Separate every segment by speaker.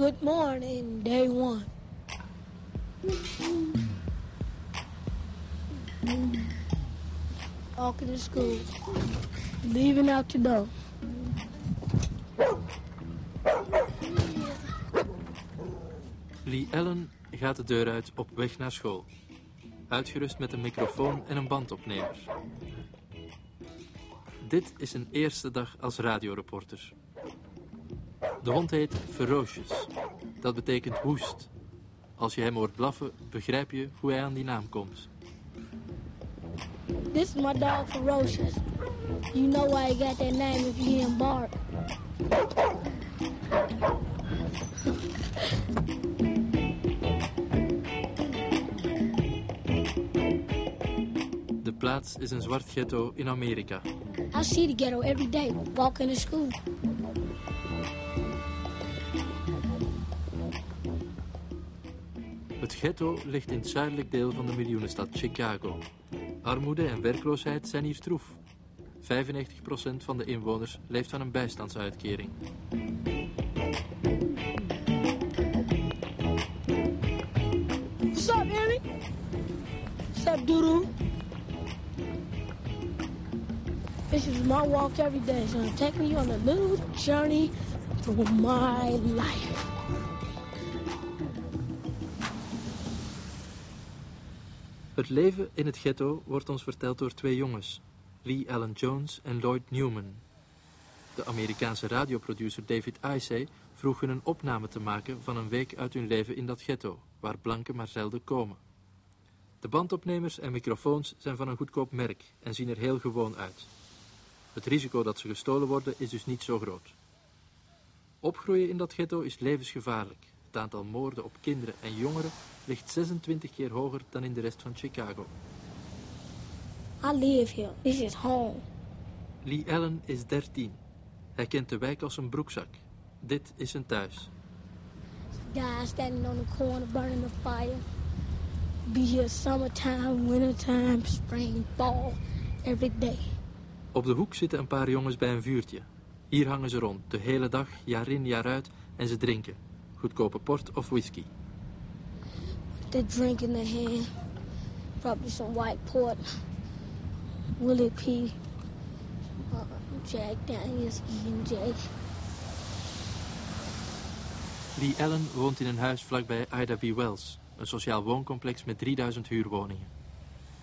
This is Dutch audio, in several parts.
Speaker 1: Good morning, day one. Walking to school. Leaving out the door.
Speaker 2: Lee Allen gaat de deur uit op weg naar school. Uitgerust met een microfoon en een bandopnemer. Dit is een eerste dag als radioreporter. De hond heet Ferocious. Dat betekent woest. Als je hem hoort blaffen, begrijp je hoe hij aan die naam komt.
Speaker 1: This is my dog Ferocious. You know why he got that name if you hear bark.
Speaker 2: De plaats is een zwart ghetto in Amerika.
Speaker 1: I see the ghetto every day walking to school.
Speaker 2: Ghetto ligt in het zuidelijk deel van de miljoenenstad Chicago. Armoede en werkloosheid zijn hier troef. 95% van de inwoners leeft van een bijstandsuitkering.
Speaker 1: What's up, Annie? Doodoo? This is my walk every day, so I'm taking you on a little journey through my life.
Speaker 2: Het leven in het ghetto wordt ons verteld door twee jongens, Lee Allen Jones en Lloyd Newman. De Amerikaanse radioproducer David Icey vroeg hun een opname te maken van een week uit hun leven in dat ghetto, waar blanken maar zelden komen. De bandopnemers en microfoons zijn van een goedkoop merk en zien er heel gewoon uit. Het risico dat ze gestolen worden is dus niet zo groot. Opgroeien in dat ghetto is levensgevaarlijk. Het aantal moorden op kinderen en jongeren ligt 26 keer hoger dan in de rest van Chicago.
Speaker 1: I live here. This is home.
Speaker 2: Lee Allen is 13. Hij kent de wijk als een broekzak. Dit is zijn thuis.
Speaker 1: Guys standing on the corner burning the fire. Be here summertime, wintertime, spring, fall, every day.
Speaker 2: Op de hoek zitten een paar jongens bij een vuurtje. Hier hangen ze rond, de hele dag, jaar in, jaar uit, en ze drinken. Goedkope port of whisky.
Speaker 1: The drink in the hand. Probably some white port. Willie P. Uh, Jack Daniels, E&J.
Speaker 2: Lee Allen woont in een huis vlakbij Ida B. Wells, een sociaal wooncomplex met 3000 huurwoningen.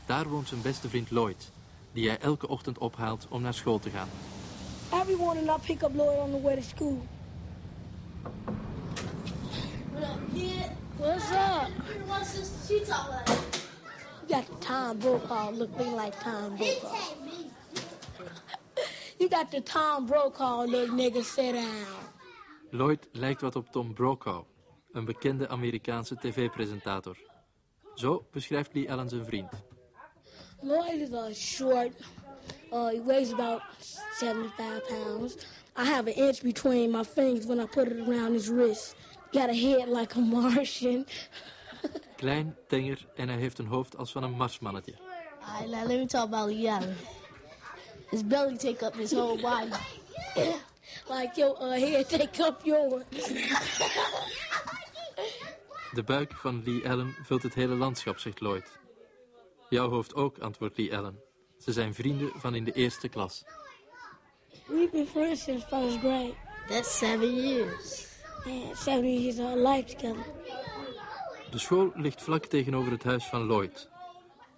Speaker 2: Daar woont zijn beste vriend Lloyd, die hij elke ochtend ophaalt om naar school te gaan.
Speaker 1: Every morning I pick up Lloyd on the way to school.
Speaker 3: What up, kid?
Speaker 1: What's up?
Speaker 3: Your one sister, she talk like
Speaker 1: You got the Tom Brokaw looking like Tom Brokaw. You got the Tom Brokaw look, nigga, sit down.
Speaker 2: Lloyd lijkt wat op Tom Brokaw, een bekende Amerikaanse tv-presentator. Zo beschrijft Lee Allen zijn vriend.
Speaker 1: Lloyd is uh, short. Uh, he weighs about 75 pounds. I have an inch between my fingers when I put it around his wrist. Got a head like a Martian.
Speaker 2: Klein, tenger en hij heeft een hoofd als van een marsmannetje.
Speaker 3: Alright, now let me talk about Lee Allen. His belly take up his whole body.
Speaker 1: like your uh, head take up yours.
Speaker 2: De buik van Lee Allen vult het hele landschap, zegt Lloyd. Jouw hoofd ook, antwoordt Lee Allen. Ze zijn vrienden van in de eerste klas.
Speaker 1: We've been friends since first grade.
Speaker 3: That's seven years.
Speaker 1: Man, 70 years of our life together.
Speaker 2: De school ligt vlak tegenover het huis van Lloyd.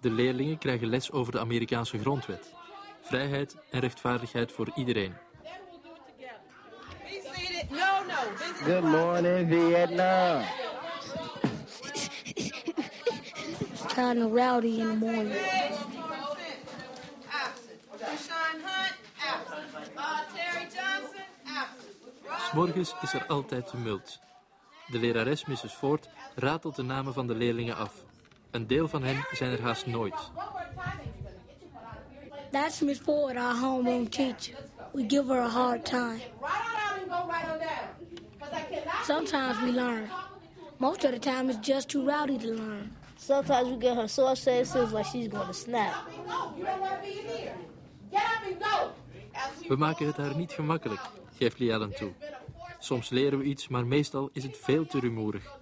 Speaker 2: De leerlingen krijgen les over de Amerikaanse grondwet. Vrijheid en rechtvaardigheid voor iedereen.
Speaker 4: Is
Speaker 5: Good morning, Vietnam.
Speaker 1: Kind of rowdy in the morning.
Speaker 2: S'morgens is er altijd tumult. De lerares Mrs. Ford ratelt de namen van de leerlingen af. Een deel van hen zijn er haast nooit.
Speaker 1: That's Miss Ford, our homeroom teacher. We give her a hard time. Sometimes we learn. Most of the time, it's just too rowdy to learn.
Speaker 3: Sometimes we get her so upset it seems like she's going to snap.
Speaker 2: We maken het haar niet gemakkelijk, geeft Lee Allen toe. Soms leren we iets, maar meestal is het veel te rumoerig.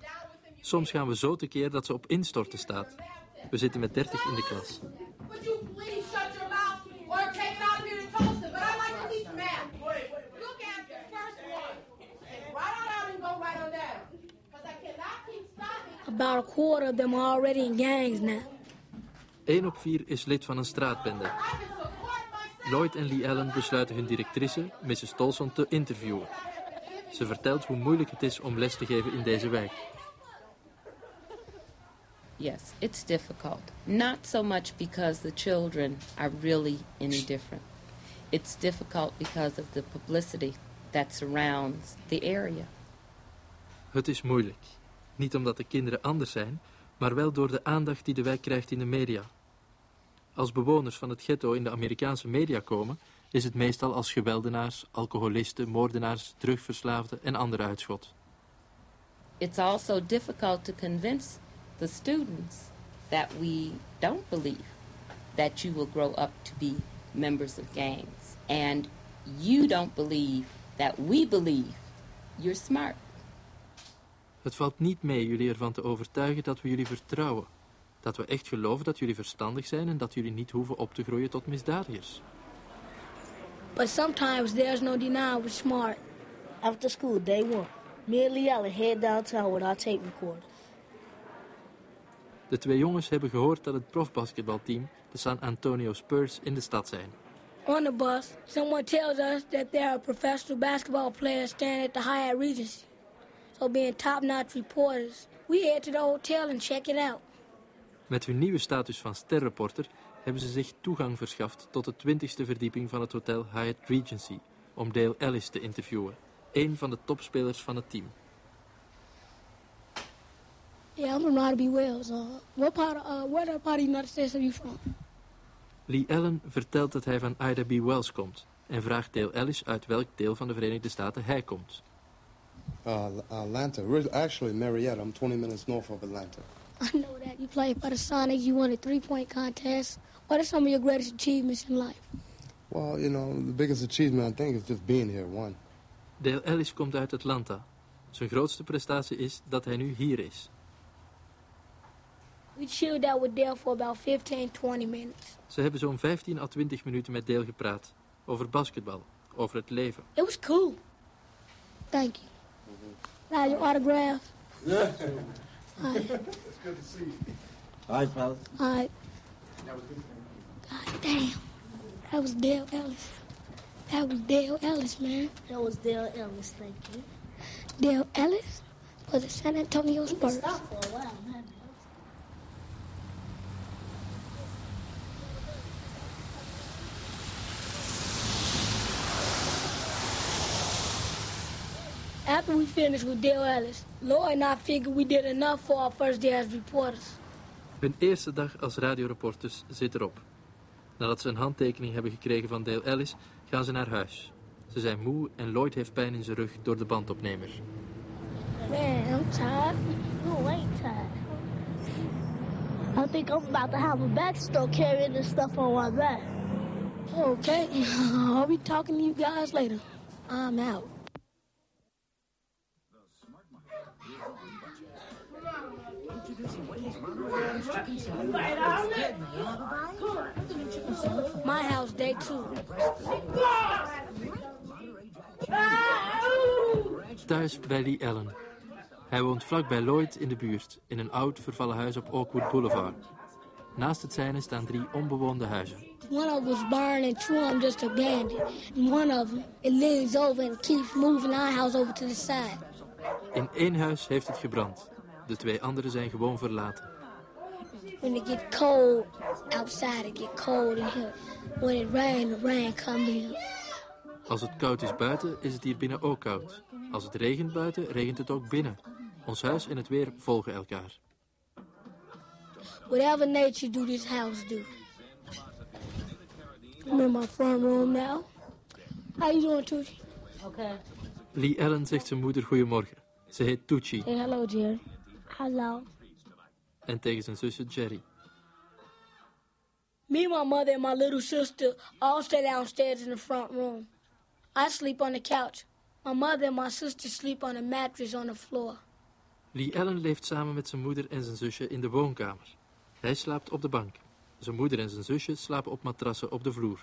Speaker 2: Soms gaan we zo tekeer dat ze op instorten staat. We zitten met 30 in de klas.
Speaker 1: About a quarter of them are already in gangs now.
Speaker 2: 1 op 4 is lid van een straatbende. Lloyd en Lee Allen besluiten hun directrice, Mrs. Tolson, te interviewen. Ze vertelt hoe moeilijk het is om les te geven in deze wijk.
Speaker 6: Yes, it's difficult. Not so much because the children are really any different. It's difficult because of the publicity that surrounds the area.
Speaker 2: Het is moeilijk. Niet omdat de kinderen anders zijn, maar wel door de aandacht die de wijk krijgt in de media. Als bewoners van het ghetto in de Amerikaanse media komen, is het meestal als geweldenaars, alcoholisten, moordenaars, drugverslaafden en andere uitschot.
Speaker 6: It's also difficult to convince the students that we don't believe that you will grow up to be members of gangs. And you don't believe that we believe you're smart.
Speaker 2: Het valt niet mee jullie ervan te overtuigen dat we jullie vertrouwen. Dat we echt geloven dat jullie verstandig zijn en dat jullie niet hoeven op te groeien tot misdadigers.
Speaker 1: But sometimes there's no denying we're smart.
Speaker 3: After school, day one, me and Lee Allen head downtown with our tape recorder.
Speaker 2: De twee jongens hebben gehoord dat het profbasketbalteam, de San Antonio Spurs, in de stad zijn.
Speaker 1: On the bus, someone tells us that there are professional basketball players staying at the Hyatt Regency. So being top-notch reporters, we head to the hotel and check it out.
Speaker 2: Met hun nieuwe status van sterreporter hebben ze zich toegang verschaft tot de 20ste verdieping van het hotel Hyatt Regency om Dale Ellis te interviewen, een van de topspelers van het team.
Speaker 1: Yeah, I'm from Nottingham Wells. Uh, what part of, uh, where part of the United States are you from?
Speaker 2: Lee Allen vertelt dat hij van Ida B. Wells komt en vraagt Dale Ellis uit welk deel van de Verenigde Staten hij komt.
Speaker 7: Uh, Atlanta. Ri- Actually, Marietta. I'm 20 minutes north of Atlanta.
Speaker 1: I know that. You played for the Sonics. You won a three-point contest. What are some of your greatest achievements in life?
Speaker 7: Well, you know, the biggest achievement I think is just being here. One.
Speaker 2: Dale Ellis komt uit Atlanta. Zijn grootste prestatie is dat hij nu hier is.
Speaker 1: We chilled out with Dale for about 15, 20 minutes.
Speaker 2: Ze hebben zo'n 15 à 20 minuten met Dale gepraat. Over basketbal, over het leven.
Speaker 1: It was cool. Thank you. Now your autograph. Yeah. Right. It's good to see you. Right, fellas. Right. God damn. That was Dale Ellis. That was Dale Ellis, man.
Speaker 3: That was Dale Ellis, thank you.
Speaker 1: Dale Ellis for the San Antonio Spurs.
Speaker 3: Stop for a while, man.
Speaker 1: After we finished with Dale Ellis, Lloyd and I figured we did enough for our first day as reporters.
Speaker 2: Hun eerste dag als radioreporters zit erop. Nadat ze een handtekening hebben gekregen van Dale Ellis, gaan ze naar huis. Ze zijn moe en Lloyd heeft pijn in zijn rug door de bandopnemer.
Speaker 1: Man, I'm tired.
Speaker 3: No, I ain't tired. I think I'm about to have a backstroke carrying this stuff on my back.
Speaker 1: Okay, I'll be talking to you guys later. I'm out. My house, day two.
Speaker 2: Thuis bij Lee Allen. Hij woont vlak bij Lloyd in de buurt, in een oud vervallen huis op Oakwood Boulevard. Naast het zijne staan drie onbewoonde huizen.
Speaker 1: One of them was burned and two of them just abandoned. And one of them, it leans over and keeps moving our house over to the side.
Speaker 2: In één huis heeft het gebrand. De twee andere zijn gewoon verlaten.
Speaker 1: When it get cold outside, it get cold in here. When it rain, the rain comes in.
Speaker 2: Als het koud is buiten, is het hier binnen ook koud. Als het regent buiten, regent het ook binnen. Ons huis en het weer volgen elkaar.
Speaker 1: Whatever nature do, this house do. I'm in my front room now. How you doing, Tucci?
Speaker 3: Okay.
Speaker 2: Lee Allen zegt zijn moeder goedemorgen. Ze heet Tucci
Speaker 1: Say hello, Jerry. Hello.
Speaker 2: En tegen zijn zusje Jerry.
Speaker 1: Me, my mother, and my little sister all stay downstairs in the front room. I sleep on the couch. My mother and my sister sleep on a mattress on the floor.
Speaker 2: Lee Allen leeft samen met zijn moeder en zijn zusje in de woonkamer. Hij slaapt op de bank. Zijn moeder en zijn zusje slapen op matrassen op de vloer.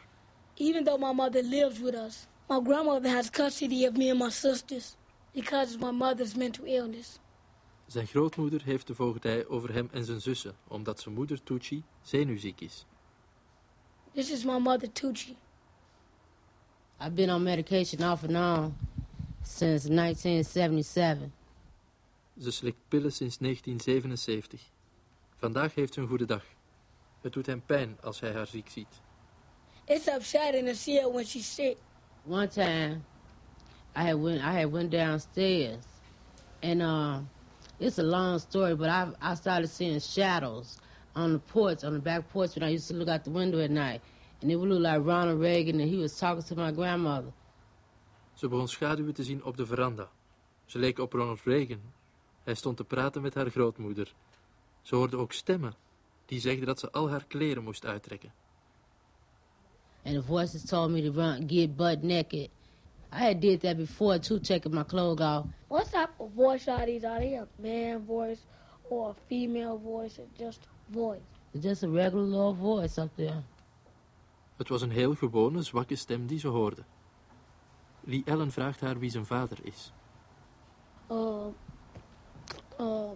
Speaker 1: Even though my mother lives with us, my grandmother has custody of me and my sisters because of my mother's mental illness.
Speaker 2: Zijn grootmoeder heeft de voogdij over hem en zijn zussen, omdat zijn moeder Tucci zenuwziek is.
Speaker 1: This is my mother, Tucci.
Speaker 8: I've been on medication off and on since 1977.
Speaker 2: Ze slikt pillen sinds 1977. Vandaag heeft ze een goede dag. Het doet hem pijn als hij haar ziek ziet.
Speaker 1: It's upsetting to see her when she's sick.
Speaker 8: One time, I had went I had went downstairs, and uh, it's a long story, but I I started seeing shadows on the porch, on the back porch, when I used to look out the window at night, and it would look like Ronald Reagan, and he was talking to my grandmother.
Speaker 2: Ze begon schaduwen te zien op de veranda. Ze leek op Ronald Reagan. Hij stond te praten met haar grootmoeder. Ze hoorde ook stemmen. Die zegden dat ze al haar kleren moest uittrekken.
Speaker 8: And the voices told me to run, get butt naked. I had did that before too, taking my clothes off.
Speaker 1: What type of voice are these? Are they a man voice or a female voice or just a voice?
Speaker 8: It's just a regular little voice up there.
Speaker 2: Het was een heel gewone, zwakke stem die ze hoorde. Lee Ellen vraagt haar wie zijn vader is.
Speaker 1: Uh, uh,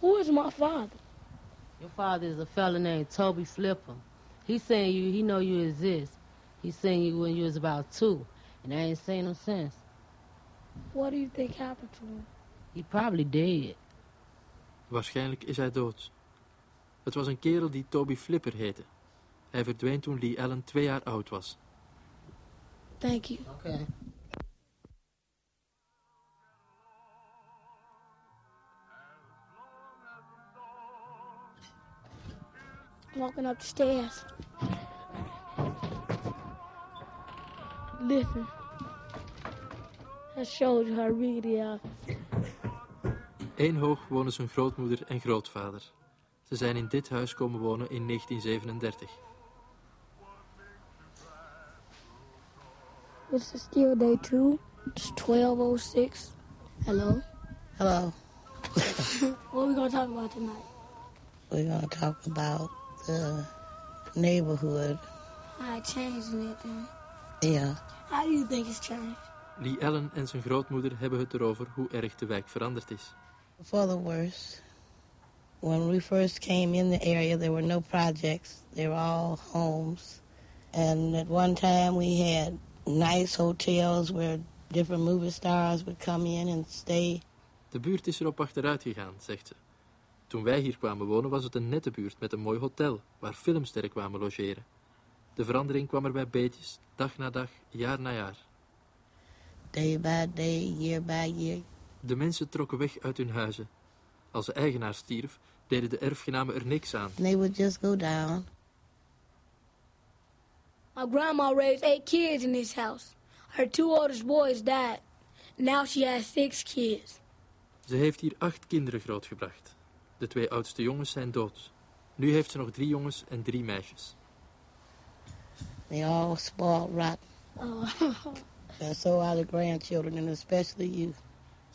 Speaker 1: who is my father?
Speaker 8: Your father is a fella named Toby Flipper. He seen you, he know you exist. He seen you when you was about two, and I ain't seen him since.
Speaker 1: What do you think happened to him?
Speaker 8: He probably dead.
Speaker 2: Waarschijnlijk is hij dood. Het was een kerel die Toby Flipper heette. Hij verdween toen Lee Allen twee jaar oud was.
Speaker 1: Thank you.
Speaker 8: Okay.
Speaker 1: Walking up the stairs. Listen. Real they are.
Speaker 2: Eén hoog wonen zijn grootmoeder en grootvader. Ze zijn in dit huis komen wonen in 1937.
Speaker 1: This is still day two. It's 1206. Hello.
Speaker 9: Hello.
Speaker 1: What are we going to talk about tonight?
Speaker 9: We're going to talk about the neighborhood.
Speaker 1: It changed and everything.
Speaker 9: Yeah.
Speaker 1: How do you think it's changed?
Speaker 2: Lee Allen en zijn grootmoeder hebben het erover hoe erg de wijk veranderd is.
Speaker 9: For the worse. When we first came in the area, there were no projects. They were all homes. And at one time, we had nice hotels where different movie stars would come in and stay.
Speaker 2: De buurt is erop achteruit gegaan, zegt ze. Toen wij hier kwamen wonen was het een nette buurt met een mooi hotel waar filmsterren kwamen logeren. De verandering kwam er bij beetjes, dag na dag, jaar na jaar.
Speaker 9: Day by day, year by year.
Speaker 2: De mensen trokken weg uit hun huizen. Als de eigenaar stierf, deden de erfgenamen er niks aan.
Speaker 9: And they would just go down.
Speaker 1: My grandma raised eight kids in this house. Her two oldest boys died. Now she has six kids.
Speaker 2: Ze heeft hier acht kinderen grootgebracht. De twee oudste jongens zijn dood. Nu heeft ze nog drie jongens en drie meisjes.
Speaker 9: They all spoiled rotten.
Speaker 1: Oh.
Speaker 9: And so are the grandchildren, and especially you.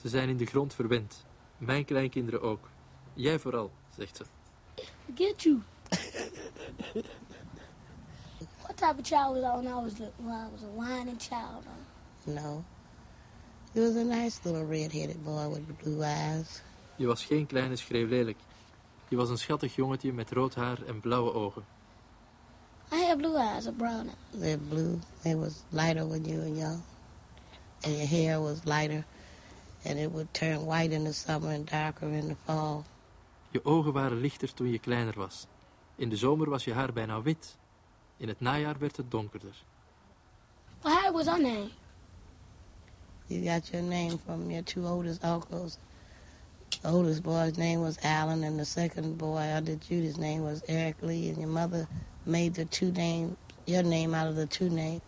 Speaker 2: Ze zijn in de grond verwend. Mijn kleinkinderen ook. Jij vooral, zegt ze.
Speaker 1: Get you. what type of child was I when I was when I was a whining child?
Speaker 9: No. He was a nice little red-headed boy with blue eyes.
Speaker 2: Je was geen kleine schreeuwlelijk. Je was een schattig jongetje met rood haar en blauwe ogen.
Speaker 1: I had blue eyes or brown eyes.
Speaker 9: They're blue. It was lighter when you were young. And your hair was lighter. And it would turn white in the summer and darker in the fall.
Speaker 2: Je ogen waren lichter toen je kleiner was. In de zomer was je haar bijna wit. In het najaar werd het donkerder.
Speaker 1: Well, how was our name?
Speaker 9: You got your name from your two oldest uncles. The oldest boy's name was Alan, and the second boy under Judy's name was Eric Lee, and your mother made the two name, your name out of the two names.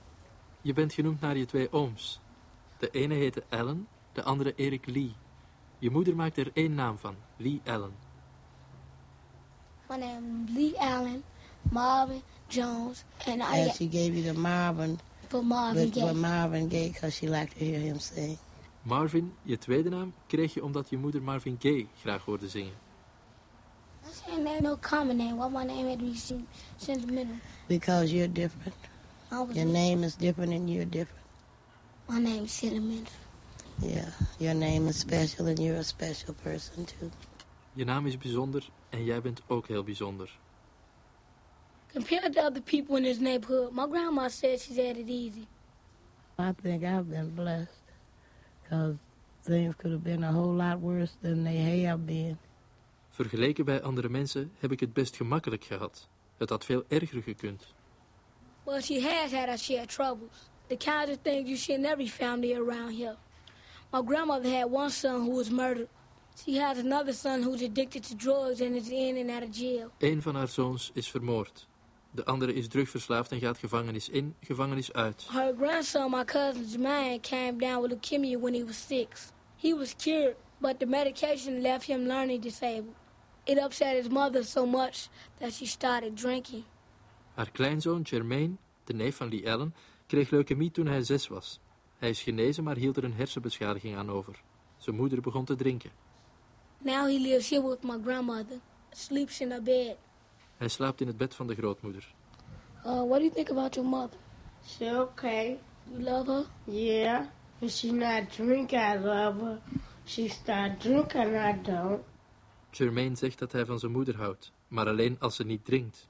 Speaker 2: Je bent genoemd naar je twee ooms. De ene heette Allen, de andere Eric Lee. Je moeder maakte er één naam van, Lee Allen.
Speaker 1: My name is Lee Allen, Marvin Jones, and I
Speaker 9: And she gave you the Marvin
Speaker 3: For Marvin
Speaker 9: with,
Speaker 3: Gaye.
Speaker 9: with Marvin Gaye because she liked to hear him sing.
Speaker 2: Marvin, je tweede naam, kreeg je omdat je moeder Marvin Gaye graag hoorde zingen.
Speaker 3: Saying there's no common name. Why my name had to be sen- sentimental?
Speaker 9: Because you're different.
Speaker 3: I
Speaker 9: Your name is different and you're different.
Speaker 3: my name is sentimental.
Speaker 9: Yeah, your name is special and you're a special person too.
Speaker 2: Je naam is bijzonder en jij bent ook heel bijzonder.
Speaker 1: Compared to other people in this neighborhood, my grandma said she's had it easy.
Speaker 9: I think I've been blessed because things could have been a whole lot worse than they have been.
Speaker 2: Vergeleken bij andere mensen heb ik het best gemakkelijk gehad. Het had veel erger gekund.
Speaker 1: Well, she has had her share of troubles. The kinds of things you see in every family around here. My grandmother had one son who was murdered. She has another son who's addicted to drugs and is in and out of jail.
Speaker 2: Eén van haar zoons is vermoord. De andere is drugverslaafd en gaat gevangenis in, gevangenis uit.
Speaker 1: Her grandson, my cousin Jermaine, came down with leukemia when he was six. He was cured, but the medication left him learning disabled. It upset his mother so much that she started drinking.
Speaker 2: Haar kleinzoon Jermaine, de neef van Lee Allen, kreeg leukemie toen hij zes was. Hij is genezen, maar hield er een hersenbeschadiging aan over. Zijn moeder begon te drinken.
Speaker 1: Now he lives here with my grandmother, sleeps in her bed.
Speaker 2: Hij slaapt in het bed van de grootmoeder.
Speaker 1: Uh, what do you think about your mother?
Speaker 10: She okay.
Speaker 1: You love her?
Speaker 10: Yeah. If she not drink, I love her. She start drinking, I don't.
Speaker 2: Jermaine zegt dat hij van zijn moeder houdt, maar alleen als ze niet drinkt.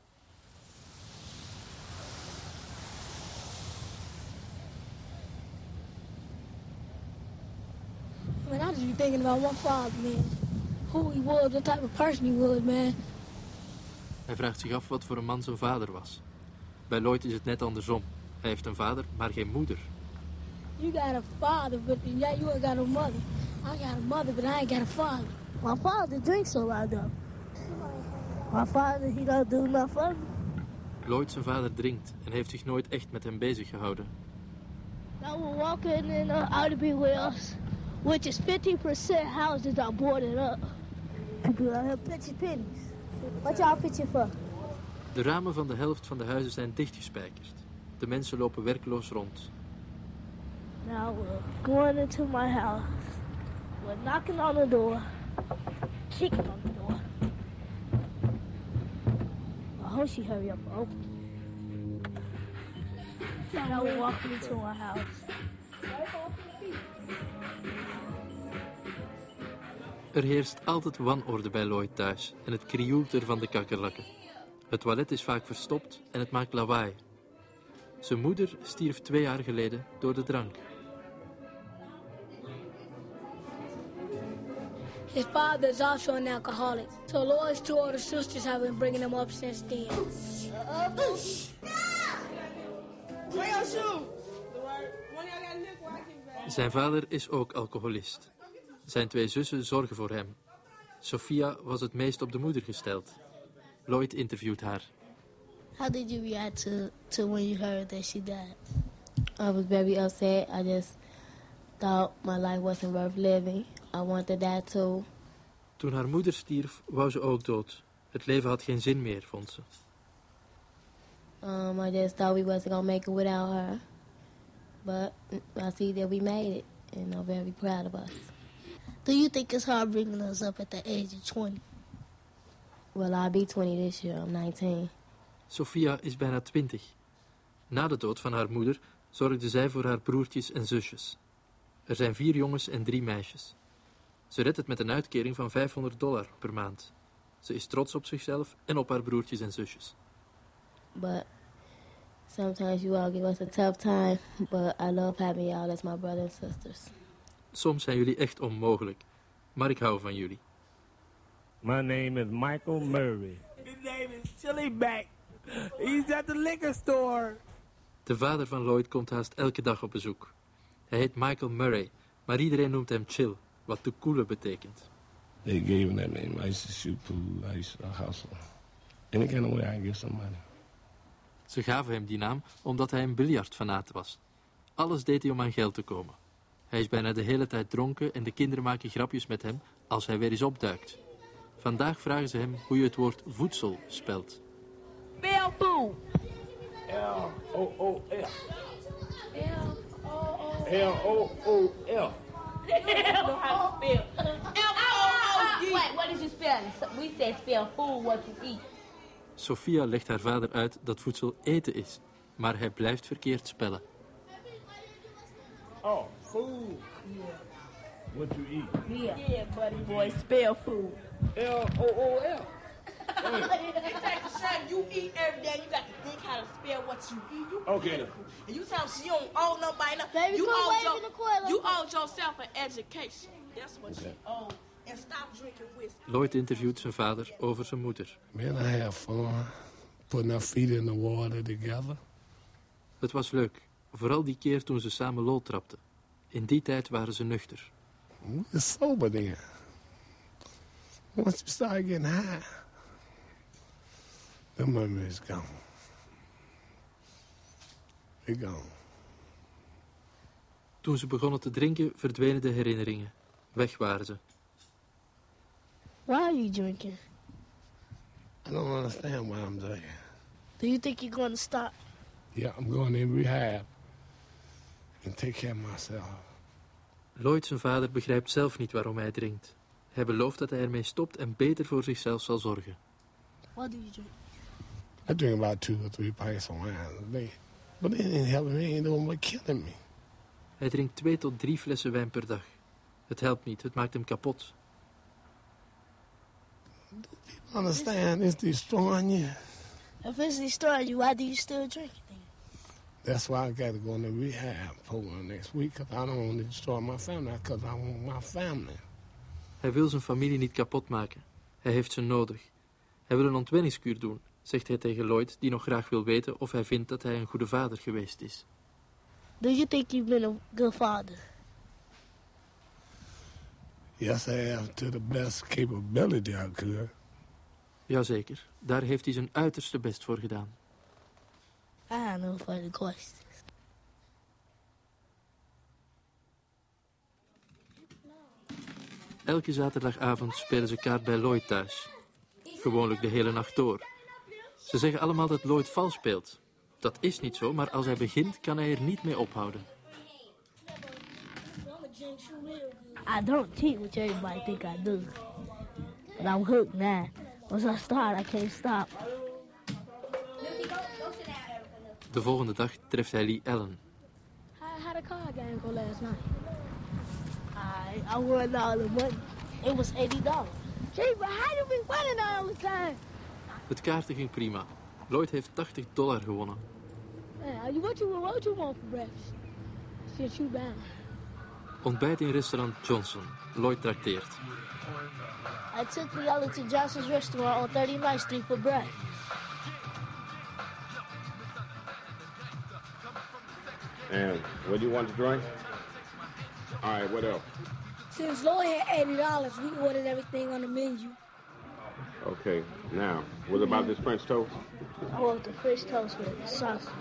Speaker 1: Man, I just be thinking about my father, man. Who he was, what type of person he was, man.
Speaker 2: Hij vraagt zich af wat voor een man zijn vader was. Bij Lloyd is het net andersom. Hij heeft een vader, maar geen moeder.
Speaker 1: You got a father, but yeah, you ain't got no mother. I got a mother, but I ain't got a father.
Speaker 3: My father drinks a lot though. My father, he don't do nothing.
Speaker 2: Lloyd zijn vader drinkt en heeft zich nooit echt met hem bezig gehouden.
Speaker 3: Now we're walking in uh, Outerby Wells, which is 50% houses are boarded up. People out here pitching pennies. What y'all pitching for?
Speaker 2: De ramen van de helft van de huizen zijn dichtgespijkerd. De mensen lopen werkloos rond.
Speaker 3: Now we're going into my house. We're knocking on the door, kicking on the door. I hope she hurry up open. Now we're walking into our house.
Speaker 2: Er heerst altijd wanorde bij Lloyd thuis en het krioelt er van de kakkerlakken. Het toilet is vaak verstopt en het maakt lawaai. Zijn moeder stierf twee jaar geleden door de drank.
Speaker 1: His father is also an alcoholic. So Lloyd's two older sisters have been bringing him up since then.
Speaker 2: Zijn vader is ook alcoholist. Zijn twee zussen zorgen voor hem. Sophia was het meest op de moeder gesteld. Lloyd interviewt haar.
Speaker 3: How did you react to, to when you heard that she died?
Speaker 11: I was very upset. I just thought my life wasn't worth living. I wanted that too.
Speaker 2: Toen haar moeder stierf, wou ze ook dood. Het leven had geen zin meer, vond ze.
Speaker 11: Um, I just thought we wasn't gonna make it without her. But I see that we made it, and I'm very proud of us.
Speaker 3: Do you think it's hard bringing us up at the age of 20?
Speaker 11: Well, I'll be 20 this year. I'm 19.
Speaker 2: Sophia is bijna twintig. Na de dood van haar moeder zorgde zij voor haar broertjes en zusjes. Er zijn vier jongens en drie meisjes. Ze redt het met een uitkering van 500 dollar per maand. Ze is trots op zichzelf en op haar broertjes en zusjes.
Speaker 11: But sometimes you all give us a tough time. But I love having y'all as my brothers and sisters.
Speaker 2: Soms zijn jullie echt onmogelijk, maar ik hou van jullie.
Speaker 12: My name is Michael Murray.
Speaker 13: His name is Chili Back. He's at the liquor store.
Speaker 2: De vader van Lloyd komt haast elke dag op bezoek. Hij heet Michael Murray, maar iedereen noemt hem Chill, wat te koele betekent.
Speaker 12: They gave him that name. I used to shoot pool. I used to hustle. Any kind of way I get some money.
Speaker 2: Ze gaven hem die naam omdat hij een biljartfanaat was. Alles deed hij om aan geld te komen. Hij is bijna de hele tijd dronken en de kinderen maken grapjes met hem als hij weer eens opduikt. Vandaag vragen ze hem hoe je het woord voedsel spelt.
Speaker 12: L-O-O-S. L-O-O-F.
Speaker 6: Wait, what did you spell? We said spell food, what you eat.
Speaker 2: Sophia legt haar vader uit dat voedsel eten is, maar hij blijft verkeerd spellen.
Speaker 12: Oh, food. Yeah. What you eat?
Speaker 6: Yeah. Yeah, buddy boy, spell food.
Speaker 12: L-O-O-F.
Speaker 14: Son, you eat every day. You got to think how to spell what you eat. You
Speaker 12: Okay.
Speaker 14: beautiful. And you tell she don't owe nobody nothing.
Speaker 3: Baby,
Speaker 14: you owe
Speaker 3: waving
Speaker 14: your, You owe yourself an education. That's what you owe. And stop drinking whiskey.
Speaker 2: Lloyd interviewt zijn vader over zijn moeder.
Speaker 12: Man, I have fun putting our feet in the water together.
Speaker 2: Het was leuk, vooral die keer toen ze samen lol trapten. In die tijd waren ze nuchter.
Speaker 12: We're sober then. Once you start getting high, the memory is gone. It's gone.
Speaker 2: Toen ze begonnen te drinken, verdwenen de herinneringen. Weg waren ze.
Speaker 3: Why are you drinking?
Speaker 12: I don't understand why I'm there.
Speaker 3: Do you think you're going to stop?
Speaker 12: Yeah, I'm going in rehab and take care of myself.
Speaker 2: Lloyd, zijn vader, begrijpt zelf niet waarom hij drinkt. Hij belooft dat hij ermee stopt en beter voor zichzelf zal zorgen.
Speaker 3: What do you drink?
Speaker 12: I drink about two or three pints of wine a day. But it ain't helping me, it ain't killing me.
Speaker 2: Hij drinkt twee tot drie flessen wijn per dag. Het helpt niet, het maakt hem kapot.
Speaker 12: Understand, it's destroying you.
Speaker 3: If it's destroying you, why do you still drink it?
Speaker 12: That's why I got to go in the rehab program next week because I don't want to destroy my family because I want my family.
Speaker 2: Hij wil zijn familie niet kapot maken. Hij heeft ze nodig. Hij wil een ontwenningskuur doen, zegt hij tegen Lloyd, die nog graag wil weten of hij vindt dat hij een goede vader geweest is.
Speaker 3: Do you think you've been a good father?
Speaker 12: Yes, I have to the best capability I could.
Speaker 2: Jazeker, daar heeft hij zijn uiterste best voor gedaan.
Speaker 3: Further questions.
Speaker 2: Elke zaterdagavond spelen ze kaart bij Lloyd thuis. Gewoonlijk de hele nacht door. Ze zeggen allemaal dat Lloyd vals speelt. Dat is niet zo, maar als hij begint kan hij er niet mee ophouden.
Speaker 3: I don't cheat, which everybody think I do. But I'm hooked now. Once I start, I can't stop.
Speaker 2: De volgende dag treft hij Lee Allen.
Speaker 1: How, how the card game go last night?
Speaker 3: I, I won all the money. It was $80. Gee, but how you be winning all the time?
Speaker 2: Het kaarten ging prima. Lloyd heeft 80 dollar gewonnen.
Speaker 1: Man, what you what you want for breakfast? Since you down.
Speaker 2: Ontbijt in restaurant Johnson. Lloyd trakteert.
Speaker 3: I took Leola to Johnson's restaurant on 39th Street for breakfast.
Speaker 12: And what do you want to drink? All right, what else?
Speaker 1: Since Lloyd had eighty dollars, we ordered everything on the menu.
Speaker 12: Okay, now, what about this French toast?
Speaker 3: I want the fish toast with sausage.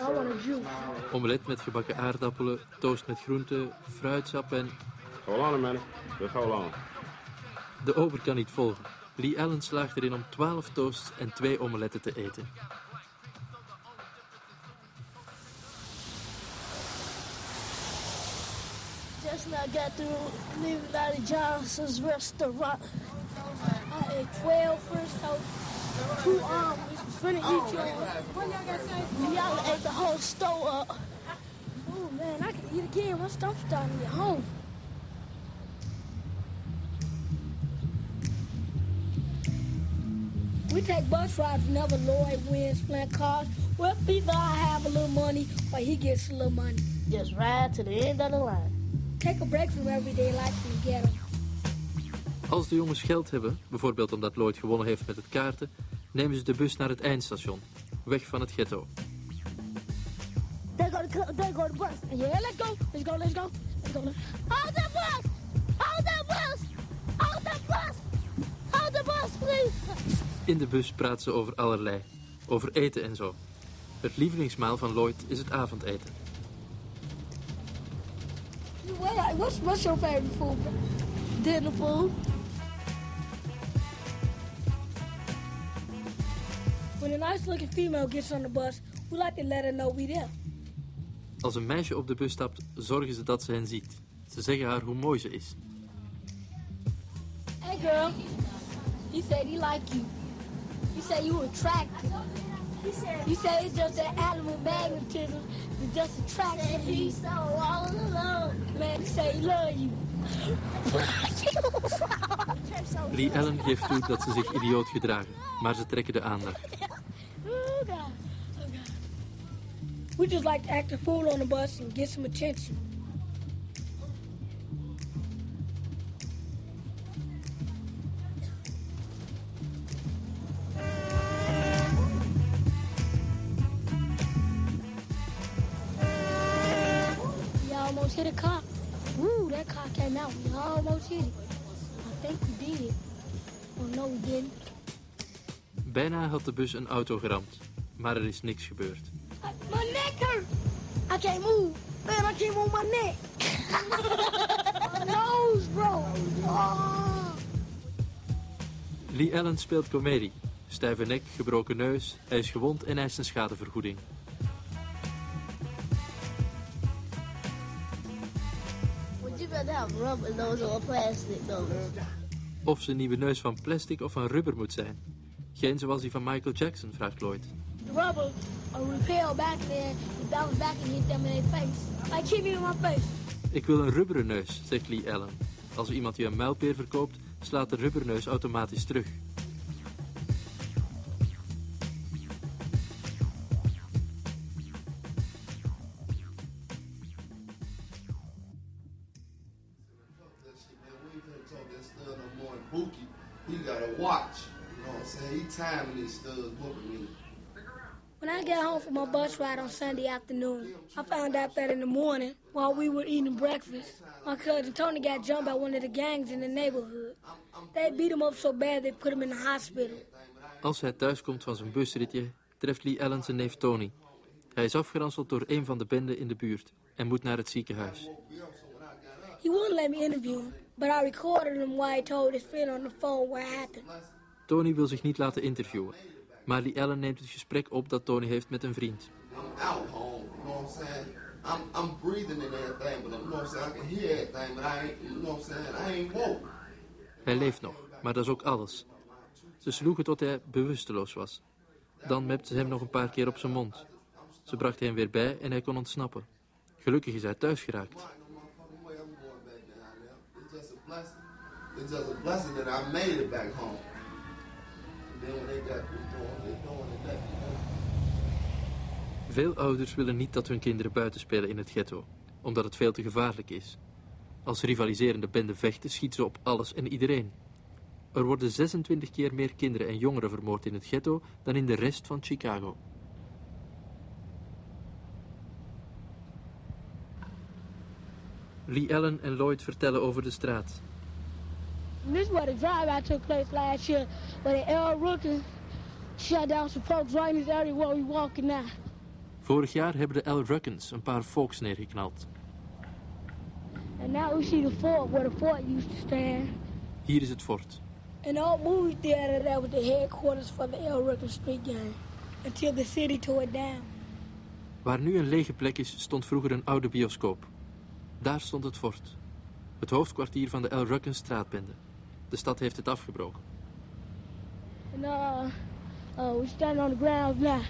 Speaker 3: I want a juice.
Speaker 2: Omelet met gebakken aardappelen, toast met groenten, fruitsap en...
Speaker 12: Hold on a minute. Just hold on.
Speaker 2: De ober kan niet volgen. Lee Allen slaagt erin om 12 toasts en twee omeletten te eten.
Speaker 3: Just now got through leaving out of Johnson's restaurant.
Speaker 1: I ate twelve French toast, two omelets. Finna eat y'all?
Speaker 3: Y'all ate the whole store up.
Speaker 1: Oh man, I can eat again once I'm starting to get home. We take bus rides whenever Lloyd wins playing cards. Well, either I have a little money or he gets a little money.
Speaker 3: Just ride to the end of the line.
Speaker 1: Take a break from everyday life and get him.
Speaker 2: Als de jongens geld hebben, bijvoorbeeld omdat Lloyd gewonnen heeft met het kaarten, nemen ze de bus naar het eindstation, weg van het ghetto.
Speaker 3: They go to they go to bus.
Speaker 1: Yeah, let's go. Let's go. Let's go. Let's go.
Speaker 3: Hold the bus! Hold the bus! Hold the bus! Hold the bus, please!
Speaker 2: In de bus praten ze over allerlei, over eten en zo. Het lievelingsmaal van Lloyd is het avondeten.
Speaker 1: What, what's, what's your favorite food?
Speaker 3: Dinner food.
Speaker 1: When a nice looking female gets on the bus, we like to let her know we there.
Speaker 2: Als een meisje op de bus stapt, zorgen ze dat ze hen ziet. Ze zeggen haar hoe mooi ze is.
Speaker 1: Hey girl, he said he like you. He said you attractive. He said it's just that animal magnetism that just attracts him. He's so all alone. Man, he said he love you.
Speaker 2: Lee Allen geeft toe dat ze zich idioot gedragen, maar ze trekken de aandacht.
Speaker 1: Oh God. Oh God. We just like to act a fool on the bus and get some attention.
Speaker 2: Bijna had de bus een auto geramd, maar er is niks gebeurd.
Speaker 1: My neck hurt. I can't move. Man, I can't move my neck. my nose, bro. Oh.
Speaker 2: Lee Allen speelt komedie. Stijve nek, gebroken neus, hij is gewond en eist een schadevergoeding. Of zijn nieuwe neus van plastic of van rubber moet zijn. Geen zoals die van Michael Jackson, vraagt Lloyd.
Speaker 1: The rubber uh, repel back it bounce back and hit them in their face. Like hit me in my face.
Speaker 2: Ik wil een rubberen neus, zegt Lee Allen. Als iemand je een muilpeer verkoopt, slaat de rubberneus automatisch terug.
Speaker 15: He got a watch. You know what I'm saying? He timing these studs whooping me.
Speaker 1: When I got home from my bus ride on Sunday afternoon, I found out that in the morning, while we were eating breakfast, my cousin Tony got jumped by one of the gangs in the neighborhood. They beat him up so bad they put him in the hospital.
Speaker 2: Als hij thuiskomt van zijn busritje, treft Lee Allen zijn neef Tony. Hij is afgeranseld door een van de benden in de buurt en moet naar het ziekenhuis.
Speaker 1: He wouldn't let me interview him, but I recorded him while he told his friend on the phone what happened.
Speaker 2: Tony wil zich niet laten interviewen, maar Lee Allen neemt het gesprek op dat Tony heeft met een vriend.
Speaker 15: I'm out home. You know what I'm saying? I'm I'm breathing everything, but you know what I'm saying? I can hear everything, but I ain't. You know what I'm saying? I ain't woke.
Speaker 2: Hij leeft nog, maar dat is ook alles. Ze sloegen tot hij bewusteloos was. Dan mepte ze hem nog een paar keer op zijn mond. Ze bracht hem weer bij en hij kon ontsnappen. Gelukkig is hij thuis geraakt.
Speaker 15: It's just a blessing that I made it back home.
Speaker 2: Veel ouders willen niet dat hun kinderen buiten spelen in het ghetto, omdat het veel te gevaarlijk is. Als rivaliserende benden vechten, schieten ze op alles en iedereen. Er worden 26 keer meer kinderen en jongeren vermoord in het ghetto dan in de rest van Chicago. Lee Allen en Lloyd vertellen over de straat.
Speaker 1: This is where the drive-out took place last year, where the L. Rookin shut down some folks right in this area where we walking now.
Speaker 2: Vorig jaar hebben de L. Ruckens een paar folks neergeknald.
Speaker 1: And now we see the fort where the fort used to stand.
Speaker 2: Hier is het fort.
Speaker 1: An old movie theater that was the headquarters for the L. Rookin Street Gang until the city tore it down.
Speaker 2: Waar nu een lege plek is, stond vroeger een oude bioscoop. Daar stond het fort. Het hoofdkwartier van de El Rucken straatbende. De stad heeft het afgebroken.
Speaker 1: And uh, uh, we stand on the ground now. You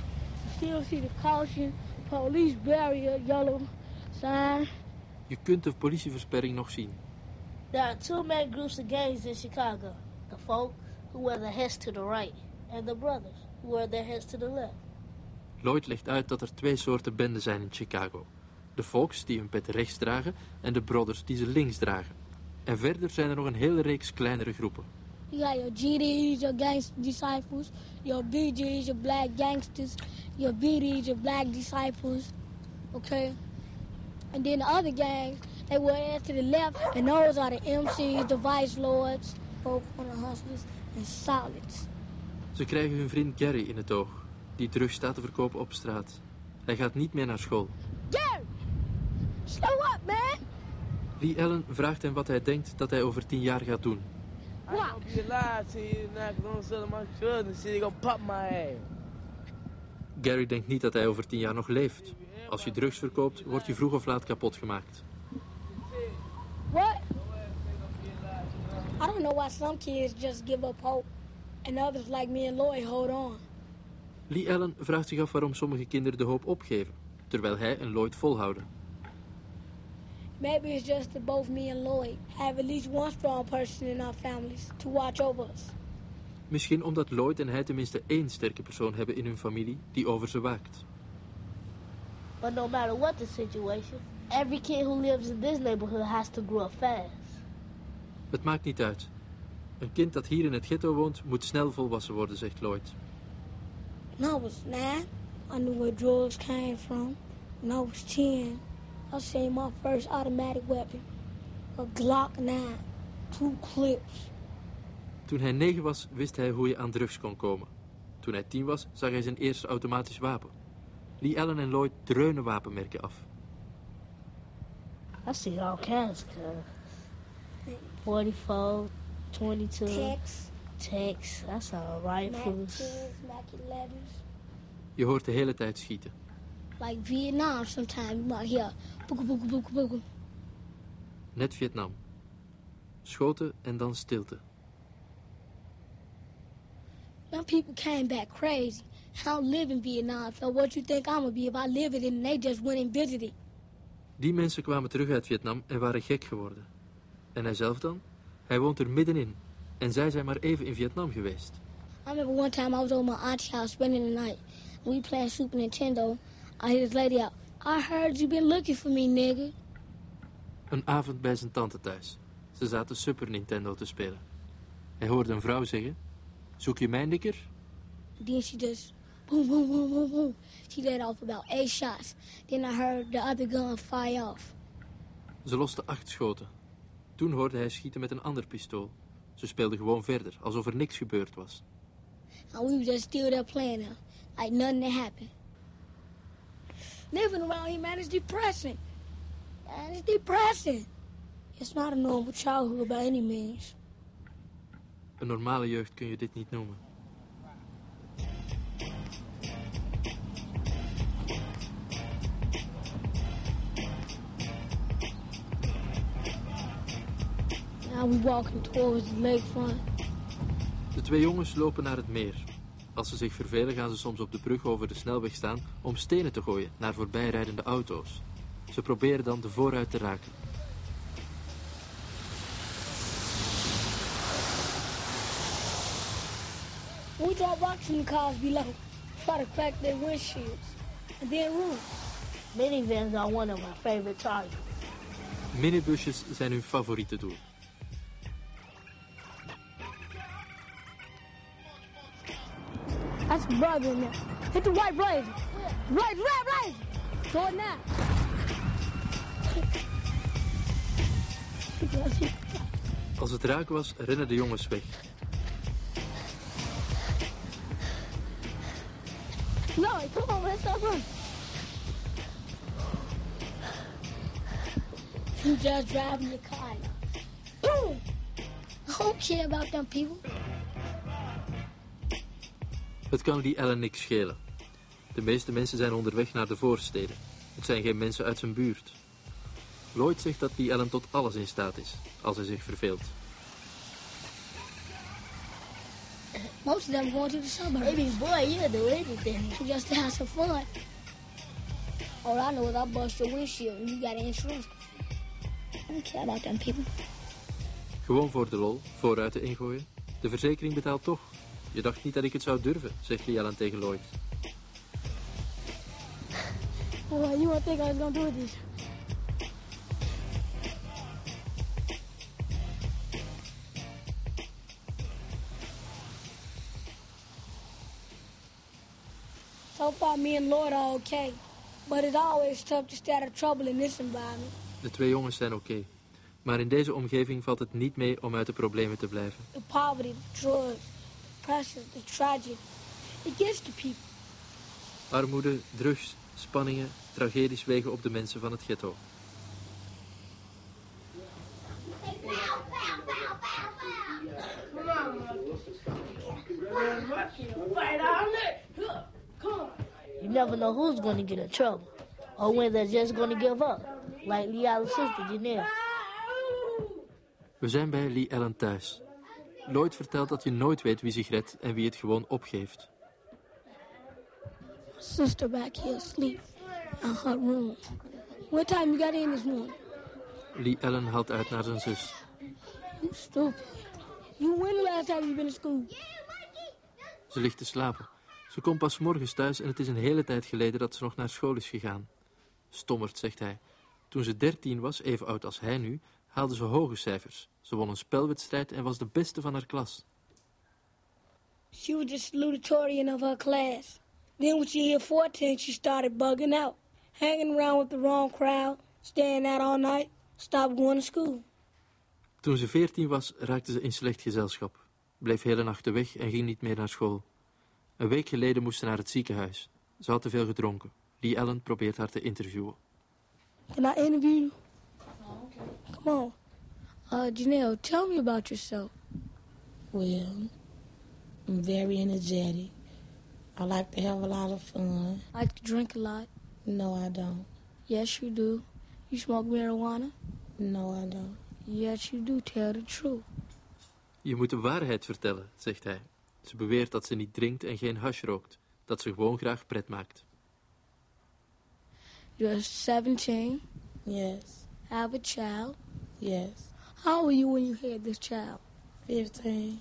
Speaker 1: still see the caution, police barrier, yellow sign.
Speaker 2: Je kunt de politieversperring nog zien.
Speaker 3: There are two main groups of gangs in Chicago. The folk who wear their heads to the right, and the brothers who wear their heads to the left.
Speaker 2: Lloyd legt uit dat er twee soorten benden zijn in Chicago. De folks die hun pet rechts dragen en de brothers die ze links dragen. En verder zijn er nog een hele reeks kleinere groepen.
Speaker 1: Got your GDs, your gang disciples, your BGs, your black gangsters, your BDs, your black disciples. Okay? And then the other gangs, they were to the left, and those are the MCs, the vice lords, folk on the hustlers, and solids.
Speaker 2: Ze krijgen hun vriend Gary in het oog, die drugs staat te verkopen op straat. Hij gaat niet meer naar school.
Speaker 1: Gary! Slow!
Speaker 2: Lee Allen vraagt hem wat hij denkt dat hij over tien jaar gaat doen. Gary denkt niet dat hij over tien jaar nog leeft. Als je drugs verkoopt, word je vroeg of laat kapot gemaakt.
Speaker 1: What? I don't know why some kids just give up hope and others like me and Lloyd hold on.
Speaker 2: Lee Allen vraagt zich af waarom sommige kinderen de hoop opgeven, terwijl hij en Lloyd volhouden.
Speaker 1: Maybe it's just that both me and Lloyd have at least one strong person in our families to watch over us.
Speaker 2: Misschien omdat Lloyd en hij tenminste één sterke persoon hebben in hun familie die over ze waakt.
Speaker 3: But no matter what the situation, every kid who lives in this neighborhood has to grow up fast.
Speaker 2: Het maakt niet uit. Een kind dat hier in het ghetto woont, moet snel volwassen worden, zegt Lloyd.
Speaker 1: When I was nine, I knew where drugs came from. When I was ten, I seen my first automatic weapon. A Glock 9, two clips.
Speaker 2: Toen hij negen was, wist hij hoe je aan drugs kon komen. Toen hij tien was, zag hij zijn eerste automatisch wapen. Lee Allen en Lloyd dreunen wapenmerken af.
Speaker 3: I see all kinds of guns. 44, 22.
Speaker 1: Tex,
Speaker 3: Tex. I saw
Speaker 1: Mac
Speaker 3: rifles.
Speaker 1: 10s, Mac 11s.
Speaker 2: Je hoort de hele tijd schieten.
Speaker 1: Like Vietnam, sometimes might hear booga booga booga booga.
Speaker 2: Net Vietnam. Schoten en dan stilte.
Speaker 1: Some people came back crazy. I don't live in Vietnam, so what you think I'm gonna be if I live it and they just went and visited?
Speaker 2: Die mensen kwamen terug uit Vietnam en waren gek geworden. En hij zelf dan? Hij woont er middenin. En zij zijn maar even in Vietnam geweest.
Speaker 1: I remember one time I was over my auntie's house spending the night. We playing Super Nintendo. I hear this lady out. I heard you been looking for me, nigga.
Speaker 2: Een avond bij zijn tante thuis. Ze zaten Super Nintendo te spelen. Hij hoorde een vrouw zeggen... Zoek je mijn dikker?
Speaker 1: Then she just boom, boom, boom, boom, boom. She let off about eight shots. Then I heard the other gun fire off.
Speaker 2: Ze loste acht schoten. Toen hoorde hij schieten met een ander pistool. Ze speelden gewoon verder, alsof er niks gebeurd was.
Speaker 1: And we were just still there playing. Like nothing had happened. Living around here, man, is depressing. Man, it's depressing. It's not a normal childhood by any means.
Speaker 2: Een normale jeugd kun je dit niet noemen.
Speaker 1: Now we walking towards the lakefront.
Speaker 2: De twee jongens lopen naar het meer. Als ze zich vervelen gaan ze soms op de brug over de snelweg staan om stenen te gooien naar voorbijrijdende auto's. Ze proberen dan de vooruit te raken.
Speaker 1: We drop rocks in the cars below, try to crack their windshields, and then run.
Speaker 3: Minivans are one of my favorite targets.
Speaker 2: Minibusjes zijn hun favoriete doel.
Speaker 1: That's brother in there. Hit the white blazer. Right, right, right. Throw it now.
Speaker 2: Als het raak was, rennen de jongens weg.
Speaker 1: No, come on, let's stop running. You just driving the car now. Boom! I don't care about them people.
Speaker 2: Het kan Lee Allen niks schelen. De meeste mensen zijn onderweg naar de voorsteden. Het zijn geen mensen uit zijn buurt. Lloyd zegt dat Lee Allen tot alles in staat is, als hij zich verveelt.
Speaker 1: Most of them going to the suburbs.
Speaker 3: Boy, you'll do anything.
Speaker 1: Just to have some fun. All I know is I bust your windshield and you got insurance. I don't care about them people.
Speaker 2: Gewoon voor de lol, vooruiten ingooien. De verzekering betaalt toch. Je dacht niet dat ik het zou durven, zegt Lee Allen tegen Lloyd.
Speaker 1: Well, you think I was gonna do this. So far, me and Lord are okay. But it's always tough to stay out of trouble in this environment.
Speaker 2: De twee jongens zijn oké. Maar in deze omgeving valt het niet mee om uit de problemen te blijven.
Speaker 1: The poverty, drugs, pressure, the tragedy. It gets to people.
Speaker 2: Armoede, drugs, spanningen, tragedies wegen op de mensen van het ghetto.
Speaker 3: You never know who's going to get in trouble. or when they're just going to give up, like Lee Allen's sister, Janelle.
Speaker 2: We zijn bij Lee Allen thuis. Lloyd vertelt dat je nooit weet wie zich redt en wie het gewoon opgeeft.
Speaker 1: Sister back here asleep in her room. What time you got in this morning?
Speaker 2: Lee Allen haalt uit naar zijn zus.
Speaker 1: You stupid. You when the last time you been to school?
Speaker 2: Ze ligt te slapen. Ze komt pas morgens thuis en het is een hele tijd geleden dat ze nog naar school is gegaan. Stommerd, zegt hij. Toen ze dertien was, even oud als hij nu, haalde ze hoge cijfers. Ze won een spelwedstrijd en was de beste van haar klas.
Speaker 1: She was the salutatorian of her class. Then when she hit 14, she started bugging out. Hanging around with the wrong crowd, staying out all night, stopped going to school.
Speaker 2: Toen ze veertien was, raakte ze in slecht gezelschap. Bleef hele nachten weg en ging niet meer naar school. Een week geleden moest ze naar het ziekenhuis. Ze had te veel gedronken. Lee Allen probeert haar te interviewen.
Speaker 1: Can I interview you? Come on. Uh, Janelle, tell me about yourself.
Speaker 9: Well, I'm very energetic. I like to have a lot of fun.
Speaker 1: Like to drink a lot.
Speaker 9: No, I don't.
Speaker 1: Yes, you do. You smoke marijuana?
Speaker 9: No, I don't.
Speaker 1: Yes, you do. Tell the truth.
Speaker 2: Je moet de waarheid vertellen, zegt hij. Ze beweert dat ze niet drinkt en geen hash rookt. Dat ze gewoon graag pret maakt.
Speaker 1: You're 17.
Speaker 9: Yes.
Speaker 1: Have a child.
Speaker 9: Yes.
Speaker 1: How old were you when you had this child?
Speaker 9: 15.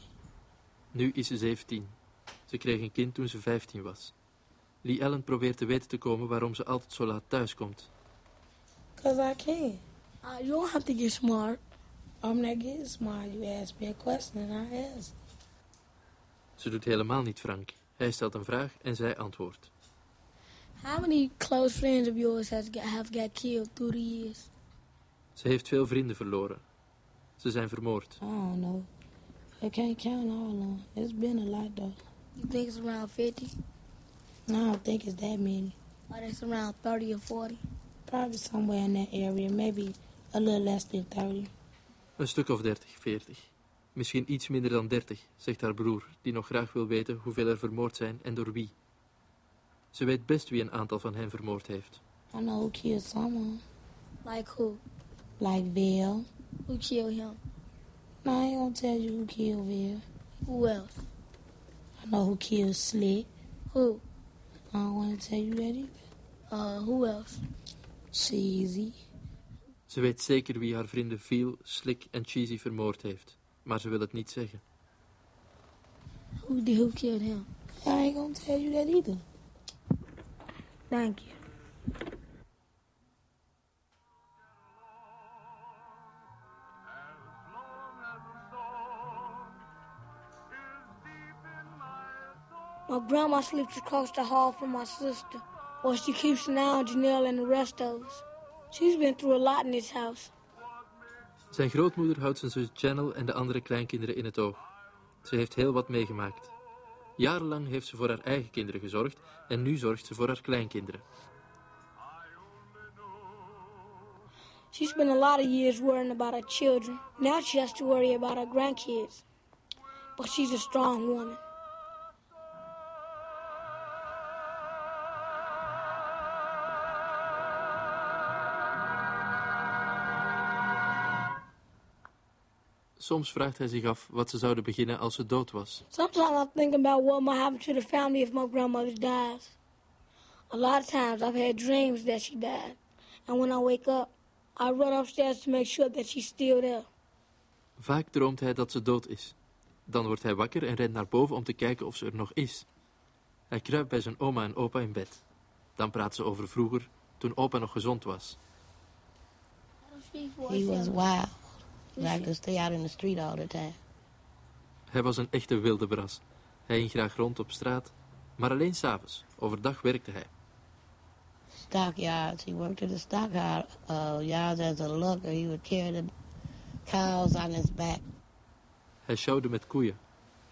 Speaker 2: Nu is ze 17. Ze kreeg een kind toen ze 15 was. Lee Allen probeert te weten te komen waarom ze altijd zo laat thuis komt.
Speaker 9: Because I can.
Speaker 1: Uh, you don't have to get smart.
Speaker 9: I'm not getting smart. You ask me a question and I answer.
Speaker 2: Ze doet helemaal niet frank. Hij stelt een vraag en zij antwoordt.
Speaker 1: How many close friends of yours has got, have got killed through the years?
Speaker 2: Ze heeft veel vrienden verloren. Ze zijn vermoord.
Speaker 9: I don't know. I can't count all of them. It's been a lot though.
Speaker 1: You think it's around 50?
Speaker 9: I don't think it's that many.
Speaker 1: Or it's around 30 or 40?
Speaker 9: Probably somewhere in that area. Maybe a little less than 30.
Speaker 2: Een stuk of 30, 40. Misschien iets minder dan 30, zegt haar broer, die nog graag wil weten hoeveel er vermoord zijn en door wie. Ze weet best wie een aantal van hen vermoord heeft.
Speaker 9: I know who killed someone.
Speaker 1: Like who?
Speaker 9: Like Bill.
Speaker 1: Who killed him?
Speaker 9: No, I ain't gonna tell you who killed Bill.
Speaker 1: Who else?
Speaker 9: I know who killed Slick.
Speaker 1: Who?
Speaker 9: I don't want to tell you that either.
Speaker 1: Uh, who else?
Speaker 9: Cheesy.
Speaker 2: Ze weet zeker wie haar vrienden Phil, Slick en Cheesy vermoord heeft, maar ze wil het niet zeggen.
Speaker 1: Who did who killed him?
Speaker 9: I ain't gonna tell you that either.
Speaker 1: Thank you. My grandma sleeps across the hall from my sister, or she keeps an eye on Janelle and the rest of us. She's been through a lot in this house.
Speaker 2: Zijn grootmoeder houdt zijn zus Channel en de andere kleinkinderen in het oog. Ze heeft heel wat meegemaakt. Jarenlang heeft ze voor haar eigen kinderen gezorgd en nu zorgt ze voor haar kleinkinderen.
Speaker 1: She spent a lot of years worrying about her children. Now she has to worry about her grandkids. But she's a strong woman.
Speaker 2: Soms vraagt hij zich af wat ze zouden beginnen als ze dood was.
Speaker 1: Sometimes I think about what might happen to the family if my grandmother dies. A lot of times I've had dreams that she died. And when I wake up, I run upstairs to make sure that she's still there.
Speaker 2: Vaak droomt hij dat ze dood is. Dan wordt hij wakker en rent naar boven om te kijken of ze er nog is. Hij kruipt bij zijn oma en opa in bed. Dan praat ze over vroeger, toen opa nog gezond was.
Speaker 9: He was wild. Like to stay out in the street all the time.
Speaker 2: Hij was een echte wilde bras. Hij ging graag rond op straat, maar alleen s'avonds. Overdag werkte hij.
Speaker 9: Stockyards. He worked at the stockyard uh, yards as a looker. He would carry the cows on his back.
Speaker 2: Hij sjouwde met koeien.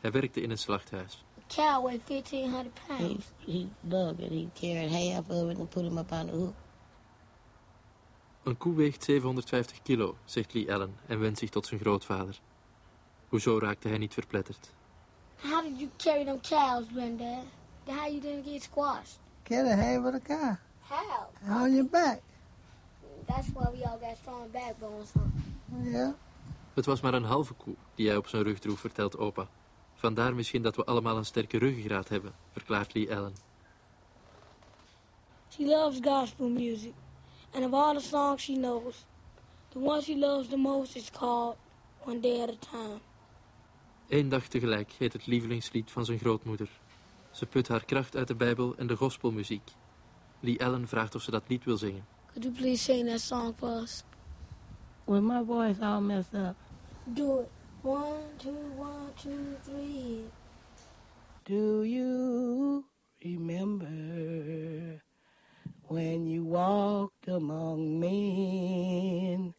Speaker 2: Hij werkte in een slachthuis.
Speaker 1: A cow weighed 1,500
Speaker 9: He,
Speaker 1: pounds.
Speaker 9: he lugged it. He carried half of it and put him up on the hook.
Speaker 2: Een koe weegt 750 kilo, zegt Lee Allen en wendt zich tot zijn grootvader. Hoezo raakte hij niet verpletterd?
Speaker 1: How did you carry them cows, Granddad? How you didn't get squashed?
Speaker 16: Carry half of the car.
Speaker 3: How?
Speaker 9: On your back.
Speaker 3: That's why we all got strong backbones, huh?
Speaker 9: Yeah.
Speaker 2: Het was maar een halve koe die hij op zijn rug droeg, vertelt opa. Vandaar misschien dat we allemaal een sterke ruggengraat hebben, verklaart Lee Allen.
Speaker 1: She loves gospel music. And of all the songs she knows, the one she loves the most is called One Day at a Time.
Speaker 2: Eén dag tegelijk heet het lievelingslied van zijn grootmoeder. Ze put haar kracht uit de Bijbel en de gospelmuziek. Lee Allen vraagt of ze dat lied wil zingen.
Speaker 1: Could you please sing that song for us?
Speaker 9: With my voice all messed up.
Speaker 1: Do it. One, two, one, two, three.
Speaker 9: Do you remember when you walked among men?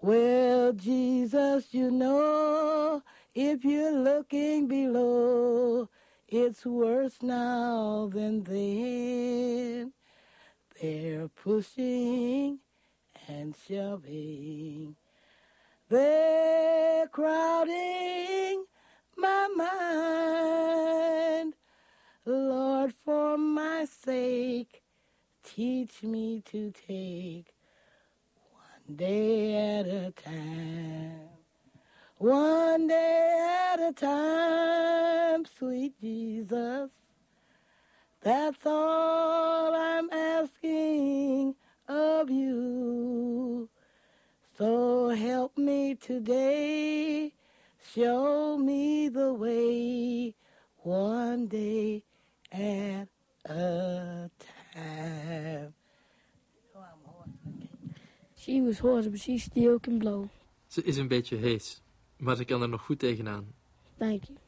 Speaker 9: Well, Jesus, you know, if you're looking below, it's worse now than then. They're pushing and shoving. They're crowding my mind. Lord, for my sake, teach me to take one day at a time. One day at a time, sweet Jesus. That's all I'm asking of you. So help me today, show me the way, one day at a
Speaker 1: She was hoarse, but she still can blow.
Speaker 2: Ze is een beetje hees, maar ze kan er nog goed tegenaan.
Speaker 1: Thank you.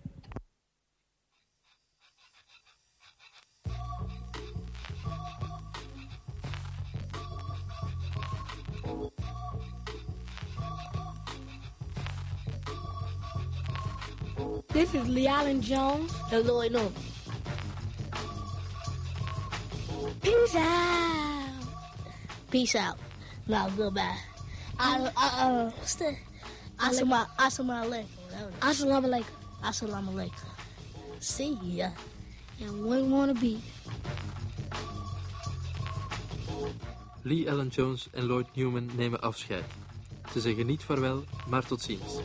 Speaker 1: This is Lee Allen Jones.
Speaker 3: And Lloyd.
Speaker 1: Peace out.
Speaker 3: Peace out. Uh, that? Assalamu alaikum.
Speaker 1: Assalamu alaikum.
Speaker 3: Assalamu alaikum. See ya.
Speaker 1: And one wanna be.
Speaker 2: Lee Allen Jones en Lloyd Newman nemen afscheid. Ze zeggen niet vaarwel, maar tot ziens.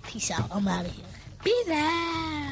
Speaker 3: Peace out. I'm out of here.
Speaker 1: Peace out.